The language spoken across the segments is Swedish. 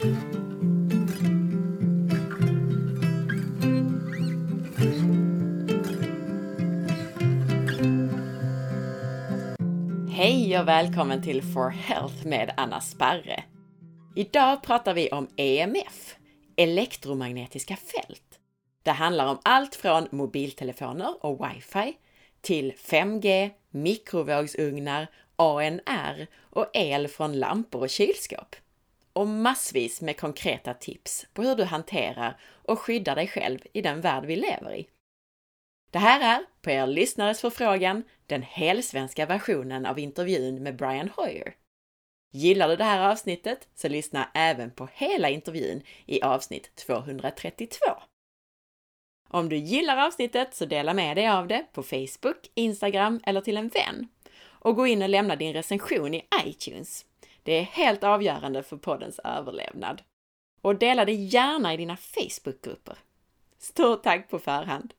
Hej och välkommen till For Health med Anna Sparre. Idag pratar vi om EMF, elektromagnetiska fält. Det handlar om allt från mobiltelefoner och wifi till 5G, mikrovågsugnar, ANR och el från lampor och kylskåp. Och massvis med konkreta tips på hur du hanterar och skyddar dig själv i den värld vi lever i. Det här är, på er lyssnares förfrågan, den helsvenska versionen av intervjun med Brian Hoyer. Gillar du det här avsnittet så lyssna även på hela intervjun i avsnitt 232. Om du gillar avsnittet så dela med dig av det på Facebook, Instagram eller till en vän. Och gå in och lämna din recension i iTunes. Det är helt avgörande för poddens överlevnad. Och dela det gärna i dina Facebookgrupper. Stort tack på förhand!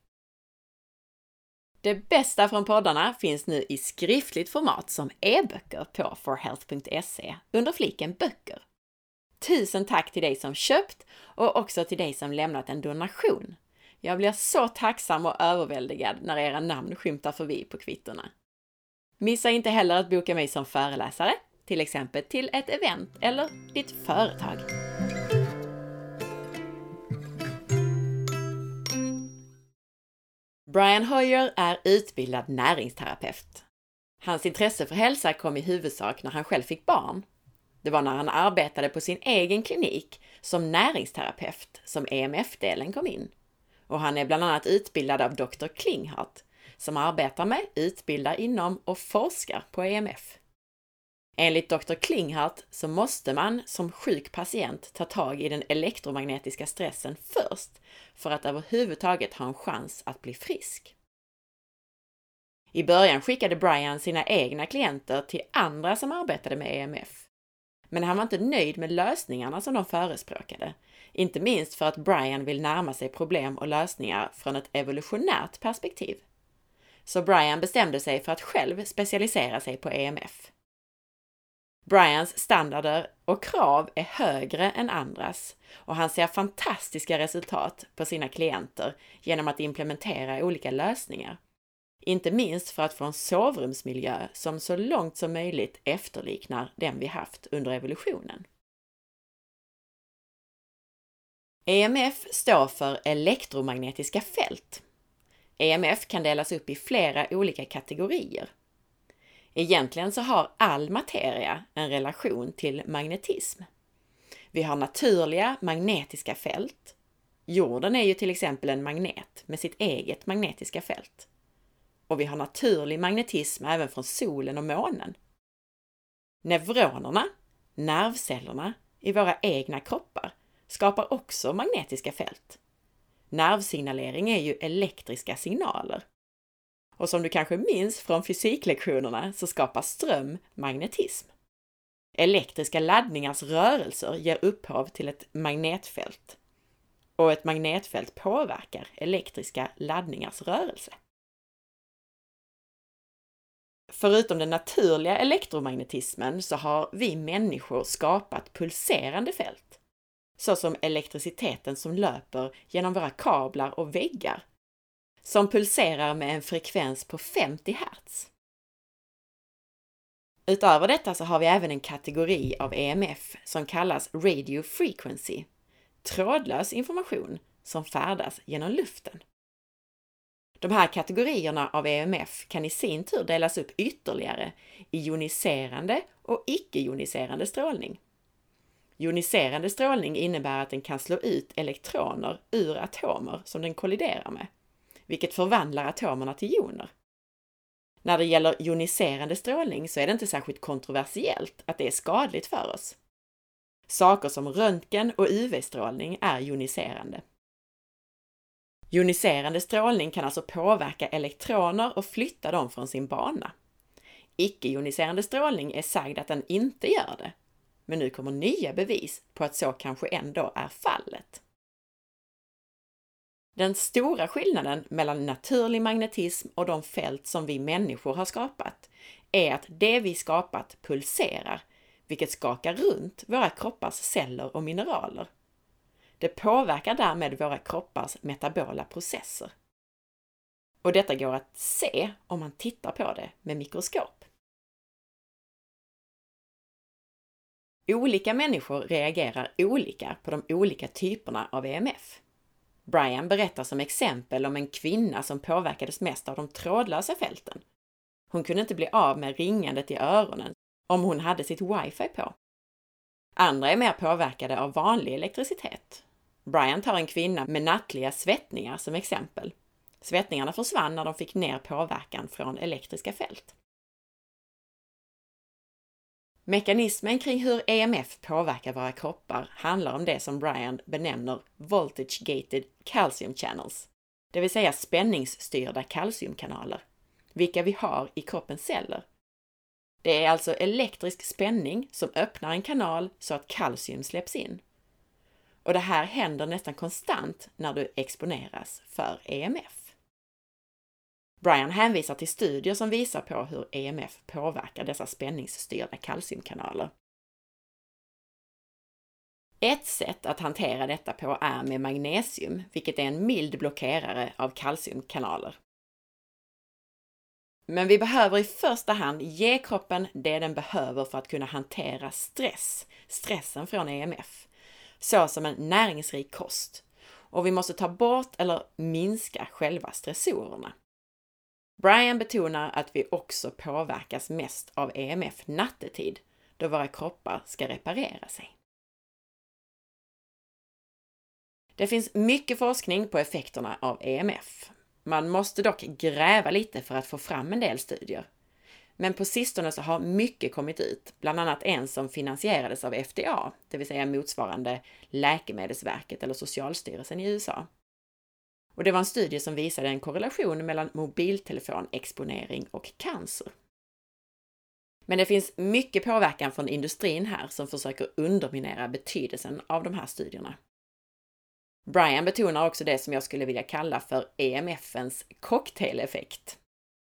Det bästa från poddarna finns nu i skriftligt format som e-böcker på forhealth.se under fliken böcker. Tusen tack till dig som köpt och också till dig som lämnat en donation. Jag blir så tacksam och överväldigad när era namn skymtar förbi på kvittorna. Missa inte heller att boka mig som föreläsare, till exempel till ett event eller ditt företag. Brian Hoyer är utbildad näringsterapeut. Hans intresse för hälsa kom i huvudsak när han själv fick barn. Det var när han arbetade på sin egen klinik som näringsterapeut som EMF-delen kom in. Och han är bland annat utbildad av Dr. Klinghart som arbetar med, utbildar inom och forskar på EMF. Enligt Dr. Klinghart så måste man som sjuk patient ta tag i den elektromagnetiska stressen först för att överhuvudtaget ha en chans att bli frisk. I början skickade Brian sina egna klienter till andra som arbetade med EMF. Men han var inte nöjd med lösningarna som de förespråkade. Inte minst för att Brian vill närma sig problem och lösningar från ett evolutionärt perspektiv. Så Brian bestämde sig för att själv specialisera sig på EMF. Brians standarder och krav är högre än andras och han ser fantastiska resultat på sina klienter genom att implementera olika lösningar. Inte minst för att få en sovrumsmiljö som så långt som möjligt efterliknar den vi haft under evolutionen. EMF står för elektromagnetiska fält. EMF kan delas upp i flera olika kategorier. Egentligen så har all materia en relation till magnetism. Vi har naturliga magnetiska fält. Jorden är ju till exempel en magnet med sitt eget magnetiska fält. Och vi har naturlig magnetism även från solen och månen. Neuronerna, nervcellerna i våra egna kroppar, skapar också magnetiska fält. Nervsignalering är ju elektriska signaler. Och som du kanske minns från fysiklektionerna så skapar ström magnetism. Elektriska laddningars rörelser ger upphov till ett magnetfält. Och ett magnetfält påverkar elektriska laddningars rörelse. Förutom den naturliga elektromagnetismen så har vi människor skapat pulserande fält, såsom elektriciteten som löper genom våra kablar och väggar som pulserar med en frekvens på 50 Hz. Utöver detta så har vi även en kategori av EMF som kallas Radio Frequency, trådlös information som färdas genom luften. De här kategorierna av EMF kan i sin tur delas upp ytterligare i joniserande och icke-joniserande strålning. Joniserande strålning innebär att den kan slå ut elektroner ur atomer som den kolliderar med vilket förvandlar atomerna till joner. När det gäller joniserande strålning så är det inte särskilt kontroversiellt att det är skadligt för oss. Saker som röntgen och UV-strålning är joniserande. Joniserande strålning kan alltså påverka elektroner och flytta dem från sin bana. Icke-joniserande strålning är sagd att den inte gör det, men nu kommer nya bevis på att så kanske ändå är fallet. Den stora skillnaden mellan naturlig magnetism och de fält som vi människor har skapat är att det vi skapat pulserar, vilket skakar runt våra kroppars celler och mineraler. Det påverkar därmed våra kroppars metabola processer. Och detta går att se om man tittar på det med mikroskop. Olika människor reagerar olika på de olika typerna av EMF. Brian berättar som exempel om en kvinna som påverkades mest av de trådlösa fälten. Hon kunde inte bli av med ringandet i öronen om hon hade sitt wifi på. Andra är mer påverkade av vanlig elektricitet. Brian tar en kvinna med nattliga svettningar som exempel. Svettningarna försvann när de fick ner påverkan från elektriska fält. Mekanismen kring hur EMF påverkar våra kroppar handlar om det som Brian benämner voltage gated calcium channels, det vill säga spänningsstyrda kalciumkanaler, vilka vi har i kroppens celler. Det är alltså elektrisk spänning som öppnar en kanal så att kalcium släpps in. Och det här händer nästan konstant när du exponeras för EMF. Brian hänvisar till studier som visar på hur EMF påverkar dessa spänningsstyrda kalciumkanaler. Ett sätt att hantera detta på är med magnesium, vilket är en mild blockerare av kalciumkanaler. Men vi behöver i första hand ge kroppen det den behöver för att kunna hantera stress, stressen från EMF, såsom en näringsrik kost. Och vi måste ta bort eller minska själva stressorerna. Brian betonar att vi också påverkas mest av EMF nattetid, då våra kroppar ska reparera sig. Det finns mycket forskning på effekterna av EMF. Man måste dock gräva lite för att få fram en del studier. Men på sistone så har mycket kommit ut, bland annat en som finansierades av FDA, det vill säga motsvarande Läkemedelsverket eller Socialstyrelsen i USA. Och det var en studie som visade en korrelation mellan mobiltelefonexponering och cancer. Men det finns mycket påverkan från industrin här som försöker underminera betydelsen av de här studierna. Brian betonar också det som jag skulle vilja kalla för EMFens cocktaileffekt.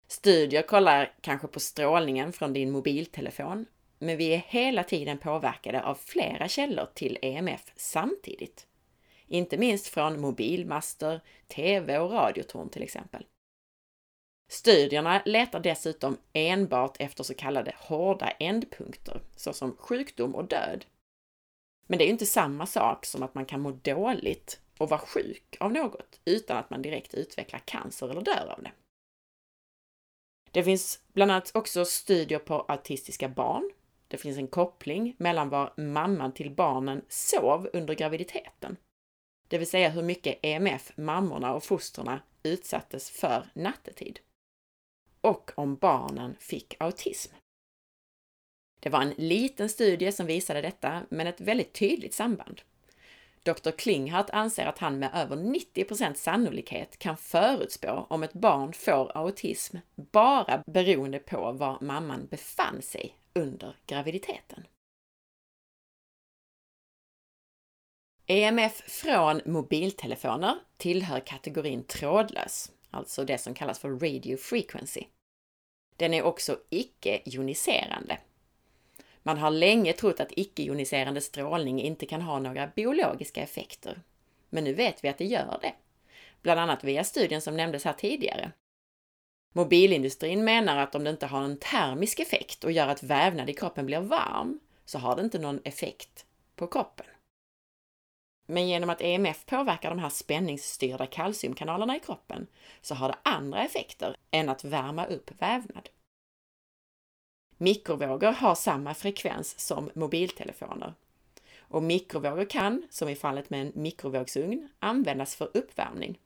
Studier kollar kanske på strålningen från din mobiltelefon, men vi är hela tiden påverkade av flera källor till EMF samtidigt. Inte minst från mobilmaster, tv och radiotorn till exempel. Studierna letar dessutom enbart efter så kallade hårda ändpunkter, såsom sjukdom och död. Men det är ju inte samma sak som att man kan må dåligt och vara sjuk av något utan att man direkt utvecklar cancer eller dör av det. Det finns bland annat också studier på autistiska barn. Det finns en koppling mellan var mamman till barnen sov under graviditeten det vill säga hur mycket EMF mammorna och fosterna utsattes för nattetid. Och om barnen fick autism. Det var en liten studie som visade detta, men ett väldigt tydligt samband. Dr. Klinghart anser att han med över 90% sannolikhet kan förutspå om ett barn får autism bara beroende på var mamman befann sig under graviditeten. EMF från mobiltelefoner tillhör kategorin trådlös, alltså det som kallas för radio frequency. Den är också icke-joniserande. Man har länge trott att icke-joniserande strålning inte kan ha några biologiska effekter. Men nu vet vi att det gör det. Bland annat via studien som nämndes här tidigare. Mobilindustrin menar att om det inte har en termisk effekt och gör att vävnad i kroppen blir varm, så har det inte någon effekt på kroppen. Men genom att EMF påverkar de här spänningsstyrda kalciumkanalerna i kroppen så har det andra effekter än att värma upp vävnad. Mikrovågor har samma frekvens som mobiltelefoner. Och mikrovågor kan, som i fallet med en mikrovågsugn, användas för uppvärmning.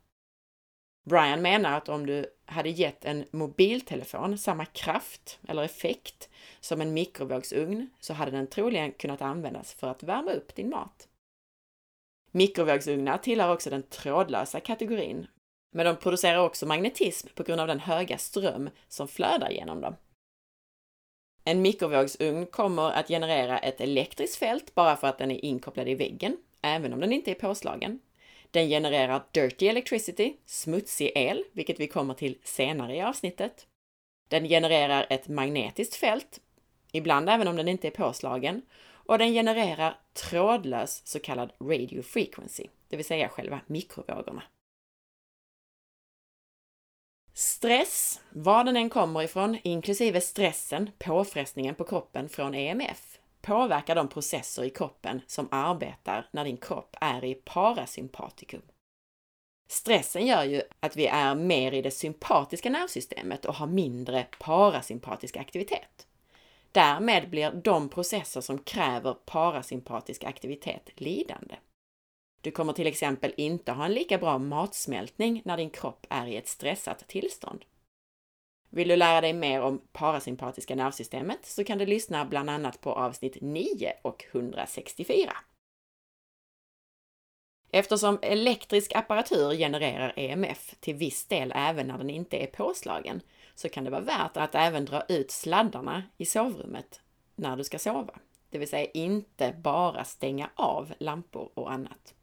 Brian menar att om du hade gett en mobiltelefon samma kraft eller effekt som en mikrovågsugn så hade den troligen kunnat användas för att värma upp din mat. Mikrovågsugnar tillhör också den trådlösa kategorin, men de producerar också magnetism på grund av den höga ström som flödar genom dem. En mikrovågsugn kommer att generera ett elektriskt fält bara för att den är inkopplad i väggen, även om den inte är påslagen. Den genererar dirty electricity, smutsig el, vilket vi kommer till senare i avsnittet. Den genererar ett magnetiskt fält, ibland även om den inte är påslagen, och den genererar trådlös så kallad radio frequency, det vill säga själva mikrovågorna. Stress, var den än kommer ifrån, inklusive stressen, påfrestningen på kroppen från EMF, påverkar de processer i kroppen som arbetar när din kropp är i parasympatikum. Stressen gör ju att vi är mer i det sympatiska nervsystemet och har mindre parasympatisk aktivitet. Därmed blir de processer som kräver parasympatisk aktivitet lidande. Du kommer till exempel inte ha en lika bra matsmältning när din kropp är i ett stressat tillstånd. Vill du lära dig mer om parasympatiska nervsystemet så kan du lyssna bland annat på avsnitt 9 och 164. Eftersom elektrisk apparatur genererar EMF till viss del även när den inte är påslagen så kan det vara värt att även dra ut sladdarna i sovrummet när du ska sova. Det vill säga inte bara stänga av lampor och annat.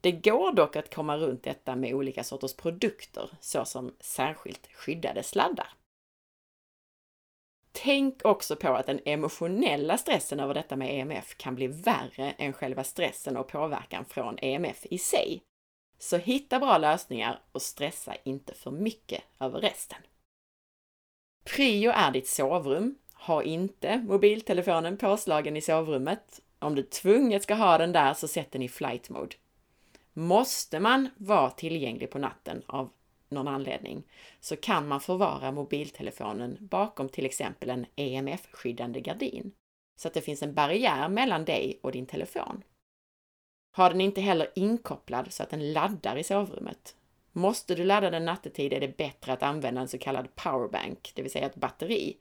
Det går dock att komma runt detta med olika sorters produkter, såsom särskilt skyddade sladdar. Tänk också på att den emotionella stressen över detta med EMF kan bli värre än själva stressen och påverkan från EMF i sig. Så hitta bra lösningar och stressa inte för mycket över resten. Prio är ditt sovrum. Ha inte mobiltelefonen påslagen i sovrummet. Om du tvunget ska ha den där så sätt den i flight mode. Måste man vara tillgänglig på natten av någon anledning så kan man förvara mobiltelefonen bakom till exempel en EMF-skyddande gardin så att det finns en barriär mellan dig och din telefon. Ha den inte heller inkopplad så att den laddar i sovrummet. Måste du ladda den nattetid är det bättre att använda en så kallad powerbank, det vill säga ett batteri,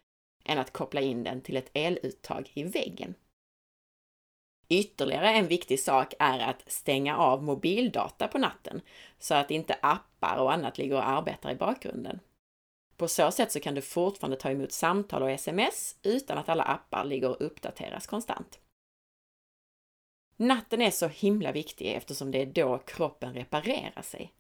än att koppla in den till ett eluttag i väggen. Ytterligare en viktig sak är att stänga av mobildata på natten så att inte appar och annat ligger och arbetar i bakgrunden. På så sätt så kan du fortfarande ta emot samtal och sms utan att alla appar ligger och uppdateras konstant. Natten är så himla viktig eftersom det är då kroppen reparerar sig.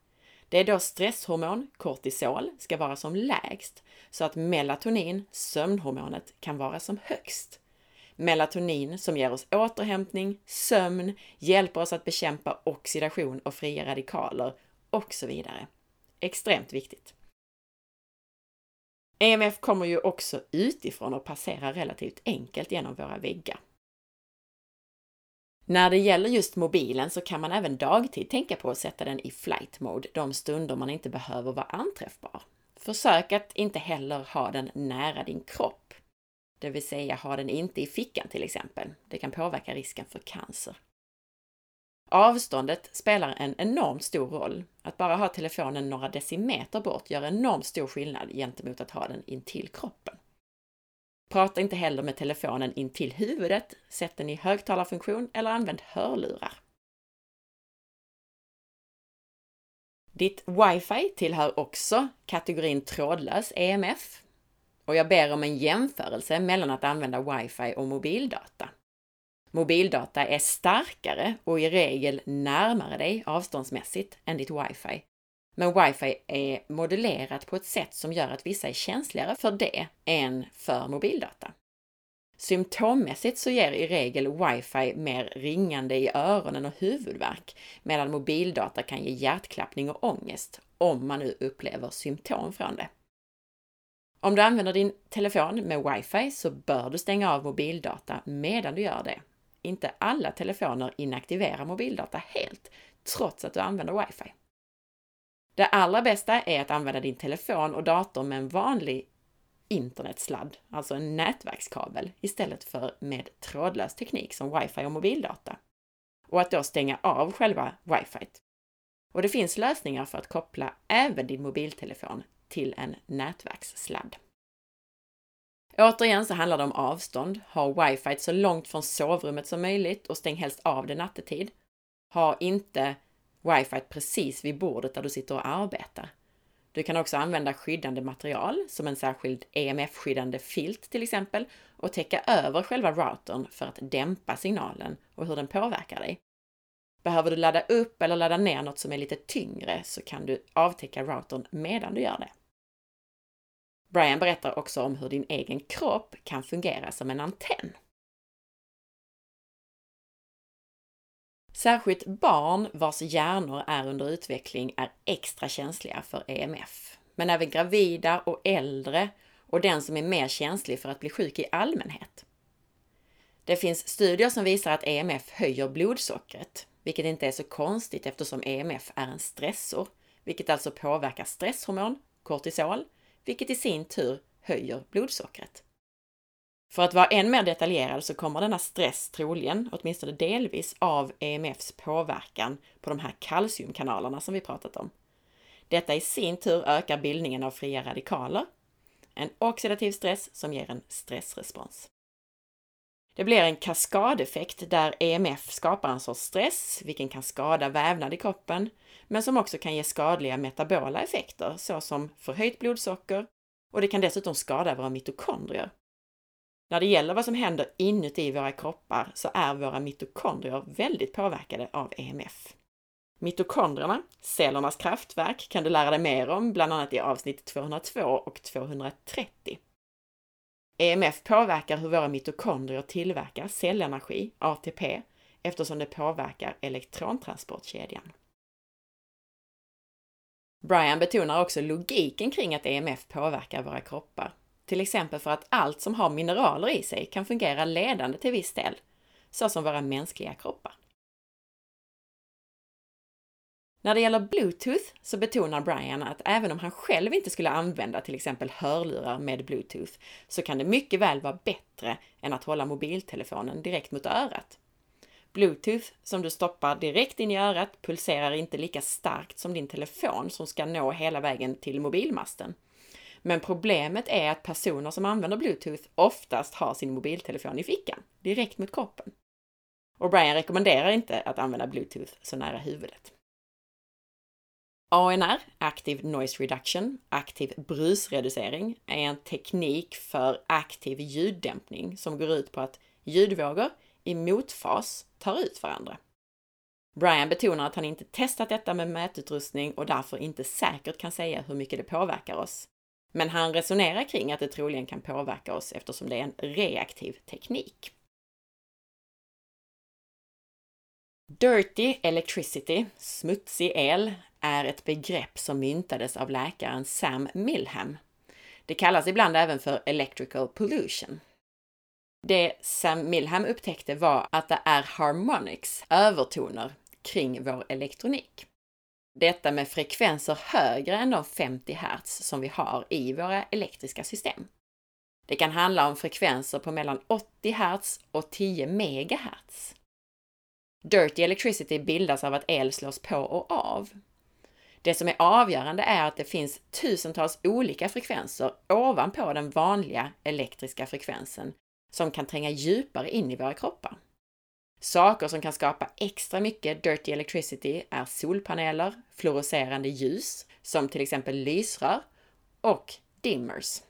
Det är då stresshormon, kortisol, ska vara som lägst så att melatonin, sömnhormonet, kan vara som högst melatonin som ger oss återhämtning, sömn, hjälper oss att bekämpa oxidation och fria radikaler och så vidare. Extremt viktigt. EMF kommer ju också utifrån och passerar relativt enkelt genom våra väggar. När det gäller just mobilen så kan man även dagtid tänka på att sätta den i flight mode de stunder man inte behöver vara anträffbar. Försök att inte heller ha den nära din kropp. Det vill säga ha den inte i fickan till exempel. Det kan påverka risken för cancer. Avståndet spelar en enormt stor roll. Att bara ha telefonen några decimeter bort gör enormt stor skillnad gentemot att ha den intill kroppen. Prata inte heller med telefonen intill huvudet, sätt den i högtalarfunktion eller använd hörlurar. Ditt wifi tillhör också kategorin trådlös EMF, och jag ber om en jämförelse mellan att använda wifi och mobildata. Mobildata är starkare och i regel närmare dig avståndsmässigt än ditt wifi. Men wifi är modellerat på ett sätt som gör att vissa är känsligare för det än för mobildata. Symptommässigt så ger i regel wifi mer ringande i öronen och huvudvärk, medan mobildata kan ge hjärtklappning och ångest, om man nu upplever symptom från det. Om du använder din telefon med wifi så bör du stänga av mobildata medan du gör det. Inte alla telefoner inaktiverar mobildata helt, trots att du använder wifi. Det allra bästa är att använda din telefon och dator med en vanlig internetsladd, alltså en nätverkskabel, istället för med trådlös teknik som wifi och mobildata. Och att då stänga av själva wifi. Och det finns lösningar för att koppla även din mobiltelefon till en nätverkssladd. Återigen så handlar det om avstånd. Ha wifi så långt från sovrummet som möjligt och stäng helst av det nattetid. Ha inte wifi precis vid bordet där du sitter och arbetar. Du kan också använda skyddande material som en särskild EMF-skyddande filt till exempel och täcka över själva routern för att dämpa signalen och hur den påverkar dig. Behöver du ladda upp eller ladda ner något som är lite tyngre så kan du avtäcka routern medan du gör det. Brian berättar också om hur din egen kropp kan fungera som en antenn. Särskilt barn vars hjärnor är under utveckling är extra känsliga för EMF. Men även gravida och äldre och den som är mer känslig för att bli sjuk i allmänhet. Det finns studier som visar att EMF höjer blodsockret, vilket inte är så konstigt eftersom EMF är en stressor, vilket alltså påverkar stresshormon, kortisol, vilket i sin tur höjer blodsockret. För att vara än mer detaljerad så kommer denna stress troligen, åtminstone delvis, av EMFs påverkan på de här kalciumkanalerna som vi pratat om. Detta i sin tur ökar bildningen av fria radikaler, en oxidativ stress som ger en stressrespons. Det blir en kaskadeffekt där EMF skapar en sorts stress, vilken kan skada vävnad i kroppen, men som också kan ge skadliga metabola effekter såsom förhöjt blodsocker och det kan dessutom skada våra mitokondrier. När det gäller vad som händer inuti våra kroppar så är våra mitokondrier väldigt påverkade av EMF. Mitokondrierna, cellernas kraftverk, kan du lära dig mer om bland annat i avsnitt 202 och 230. EMF påverkar hur våra mitokondrier tillverkar cellenergi, ATP, eftersom det påverkar elektrontransportkedjan. Brian betonar också logiken kring att EMF påverkar våra kroppar. Till exempel för att allt som har mineraler i sig kan fungera ledande till viss del, såsom våra mänskliga kroppar. När det gäller Bluetooth så betonar Brian att även om han själv inte skulle använda till exempel hörlurar med Bluetooth så kan det mycket väl vara bättre än att hålla mobiltelefonen direkt mot örat. Bluetooth som du stoppar direkt in i örat pulserar inte lika starkt som din telefon som ska nå hela vägen till mobilmasten. Men problemet är att personer som använder Bluetooth oftast har sin mobiltelefon i fickan, direkt mot kroppen. Och Brian rekommenderar inte att använda Bluetooth så nära huvudet. ANR, Active Noise Reduction, aktiv brusreducering, är en teknik för aktiv ljuddämpning som går ut på att ljudvågor i motfas tar ut varandra. Brian betonar att han inte testat detta med mätutrustning och därför inte säkert kan säga hur mycket det påverkar oss. Men han resonerar kring att det troligen kan påverka oss eftersom det är en reaktiv teknik. Dirty electricity, smutsig el, är ett begrepp som myntades av läkaren Sam Milham. Det kallas ibland även för electrical pollution. Det Sam Milham upptäckte var att det är harmonics, övertoner, kring vår elektronik. Detta med frekvenser högre än de 50 Hz som vi har i våra elektriska system. Det kan handla om frekvenser på mellan 80 Hz och 10 MHz. Dirty electricity bildas av att el slås på och av. Det som är avgörande är att det finns tusentals olika frekvenser ovanpå den vanliga elektriska frekvensen som kan tränga djupare in i våra kroppar. Saker som kan skapa extra mycket dirty electricity är solpaneler, fluorescerande ljus, som till exempel lysrör, och dimmers.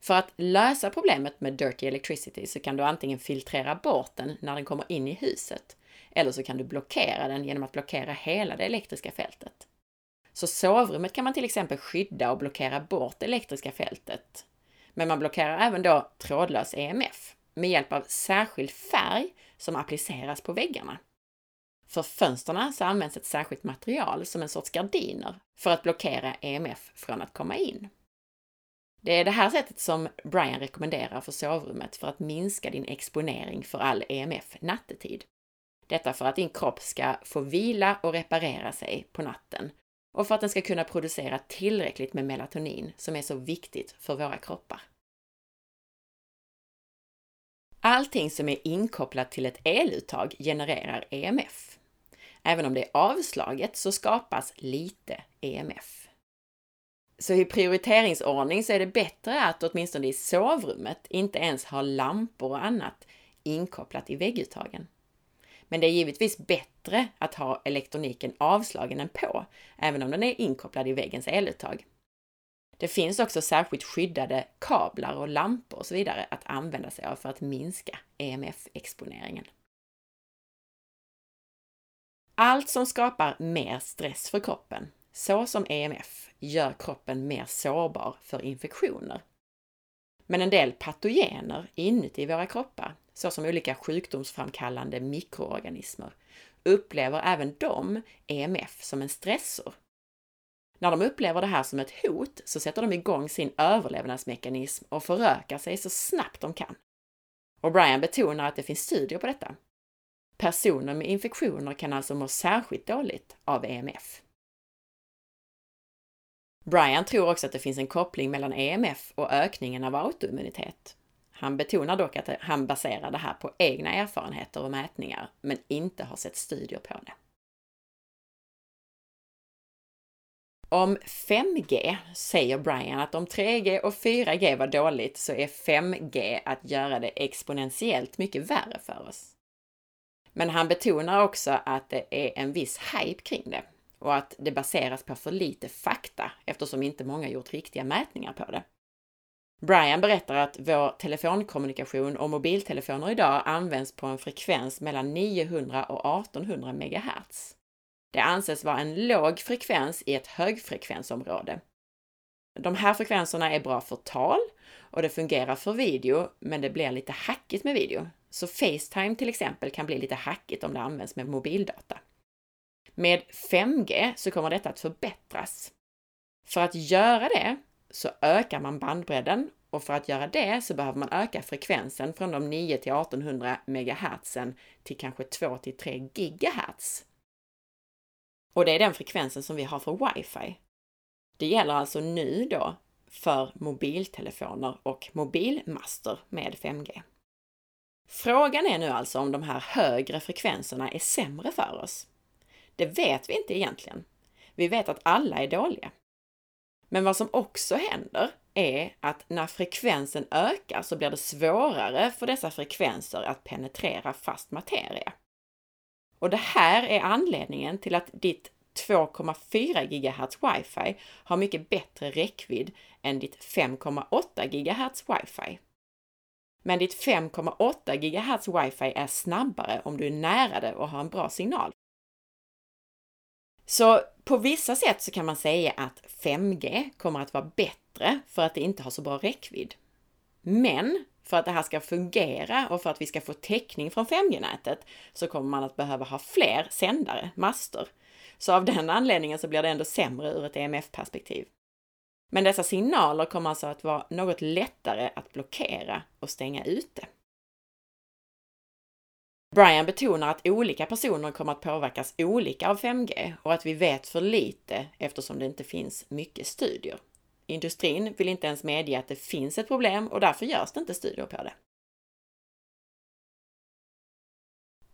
För att lösa problemet med dirty electricity så kan du antingen filtrera bort den när den kommer in i huset, eller så kan du blockera den genom att blockera hela det elektriska fältet. Så sovrummet kan man till exempel skydda och blockera bort det elektriska fältet. Men man blockerar även då trådlös EMF med hjälp av särskild färg som appliceras på väggarna. För fönsterna så används ett särskilt material som en sorts gardiner för att blockera EMF från att komma in. Det är det här sättet som Brian rekommenderar för sovrummet för att minska din exponering för all EMF nattetid. Detta för att din kropp ska få vila och reparera sig på natten och för att den ska kunna producera tillräckligt med melatonin som är så viktigt för våra kroppar. Allting som är inkopplat till ett eluttag genererar EMF. Även om det är avslaget så skapas lite EMF. Så i prioriteringsordning så är det bättre att åtminstone i sovrummet inte ens ha lampor och annat inkopplat i vägguttagen. Men det är givetvis bättre att ha elektroniken avslagen än på, även om den är inkopplad i väggens eluttag. Det finns också särskilt skyddade kablar och lampor och så vidare att använda sig av för att minska EMF-exponeringen. Allt som skapar mer stress för kroppen såsom EMF, gör kroppen mer sårbar för infektioner. Men en del patogener inuti våra kroppar, såsom olika sjukdomsframkallande mikroorganismer, upplever även de EMF som en stressor. När de upplever det här som ett hot så sätter de igång sin överlevnadsmekanism och förökar sig så snabbt de kan. Och Brian betonar att det finns studier på detta. Personer med infektioner kan alltså må särskilt dåligt av EMF. Brian tror också att det finns en koppling mellan EMF och ökningen av autoimmunitet. Han betonar dock att han baserar det här på egna erfarenheter och mätningar, men inte har sett studier på det. Om 5G säger Brian att om 3G och 4G var dåligt så är 5G att göra det exponentiellt mycket värre för oss. Men han betonar också att det är en viss hype kring det och att det baseras på för lite fakta eftersom inte många gjort riktiga mätningar på det. Brian berättar att vår telefonkommunikation och mobiltelefoner idag används på en frekvens mellan 900 och 1800 MHz. Det anses vara en låg frekvens i ett högfrekvensområde. De här frekvenserna är bra för tal och det fungerar för video, men det blir lite hackigt med video. Så Facetime till exempel kan bli lite hackigt om det används med mobildata. Med 5G så kommer detta att förbättras. För att göra det så ökar man bandbredden och för att göra det så behöver man öka frekvensen från de 9 till 1800 MHz till kanske 2 till 3 GHz. Och det är den frekvensen som vi har för wifi. Det gäller alltså nu då för mobiltelefoner och mobilmaster med 5G. Frågan är nu alltså om de här högre frekvenserna är sämre för oss. Det vet vi inte egentligen. Vi vet att alla är dåliga. Men vad som också händer är att när frekvensen ökar så blir det svårare för dessa frekvenser att penetrera fast materia. Och det här är anledningen till att ditt 2,4 GHz wifi har mycket bättre räckvidd än ditt 5,8 GHz wifi. Men ditt 5,8 GHz wifi är snabbare om du är nära det och har en bra signal. Så på vissa sätt så kan man säga att 5G kommer att vara bättre för att det inte har så bra räckvidd. Men för att det här ska fungera och för att vi ska få täckning från 5G-nätet så kommer man att behöva ha fler sändare, master. Så av den anledningen så blir det ändå sämre ur ett EMF-perspektiv. Men dessa signaler kommer alltså att vara något lättare att blockera och stänga ute. Brian betonar att olika personer kommer att påverkas olika av 5G och att vi vet för lite eftersom det inte finns mycket studier. Industrin vill inte ens medge att det finns ett problem och därför görs det inte studier på det.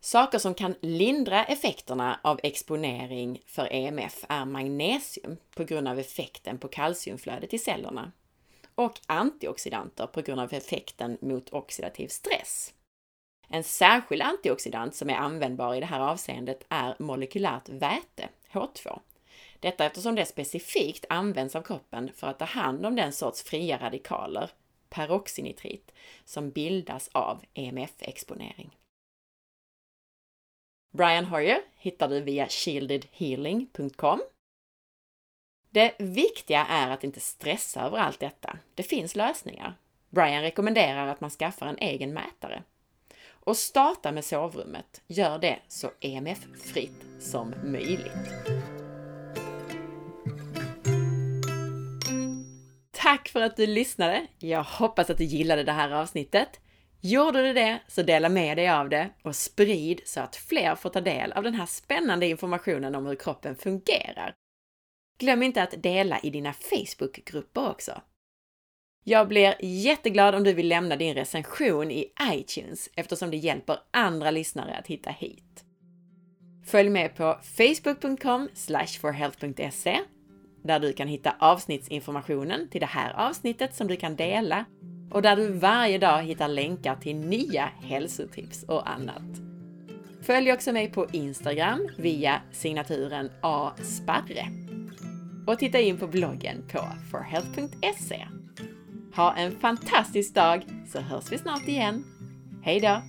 Saker som kan lindra effekterna av exponering för EMF är magnesium på grund av effekten på kalciumflödet i cellerna och antioxidanter på grund av effekten mot oxidativ stress. En särskild antioxidant som är användbar i det här avseendet är molekylärt väte, H2. Detta eftersom det specifikt används av kroppen för att ta hand om den sorts fria radikaler, peroxinitrit, som bildas av EMF-exponering. Brian Hoyer hittar du via shieldedhealing.com. Det viktiga är att inte stressa över allt detta. Det finns lösningar. Brian rekommenderar att man skaffar en egen mätare. Och starta med sovrummet. Gör det så EMF-fritt som möjligt. Tack för att du lyssnade! Jag hoppas att du gillade det här avsnittet. Gjorde du det, så dela med dig av det och sprid så att fler får ta del av den här spännande informationen om hur kroppen fungerar. Glöm inte att dela i dina Facebookgrupper också. Jag blir jätteglad om du vill lämna din recension i iTunes eftersom det hjälper andra lyssnare att hitta hit. Följ med på facebook.com forhealth.se där du kan hitta avsnittsinformationen till det här avsnittet som du kan dela och där du varje dag hittar länkar till nya hälsotips och annat. Följ också mig på Instagram via signaturen asparre och titta in på bloggen på forhealth.se. Ha en fantastisk dag så hörs vi snart igen. Hej då!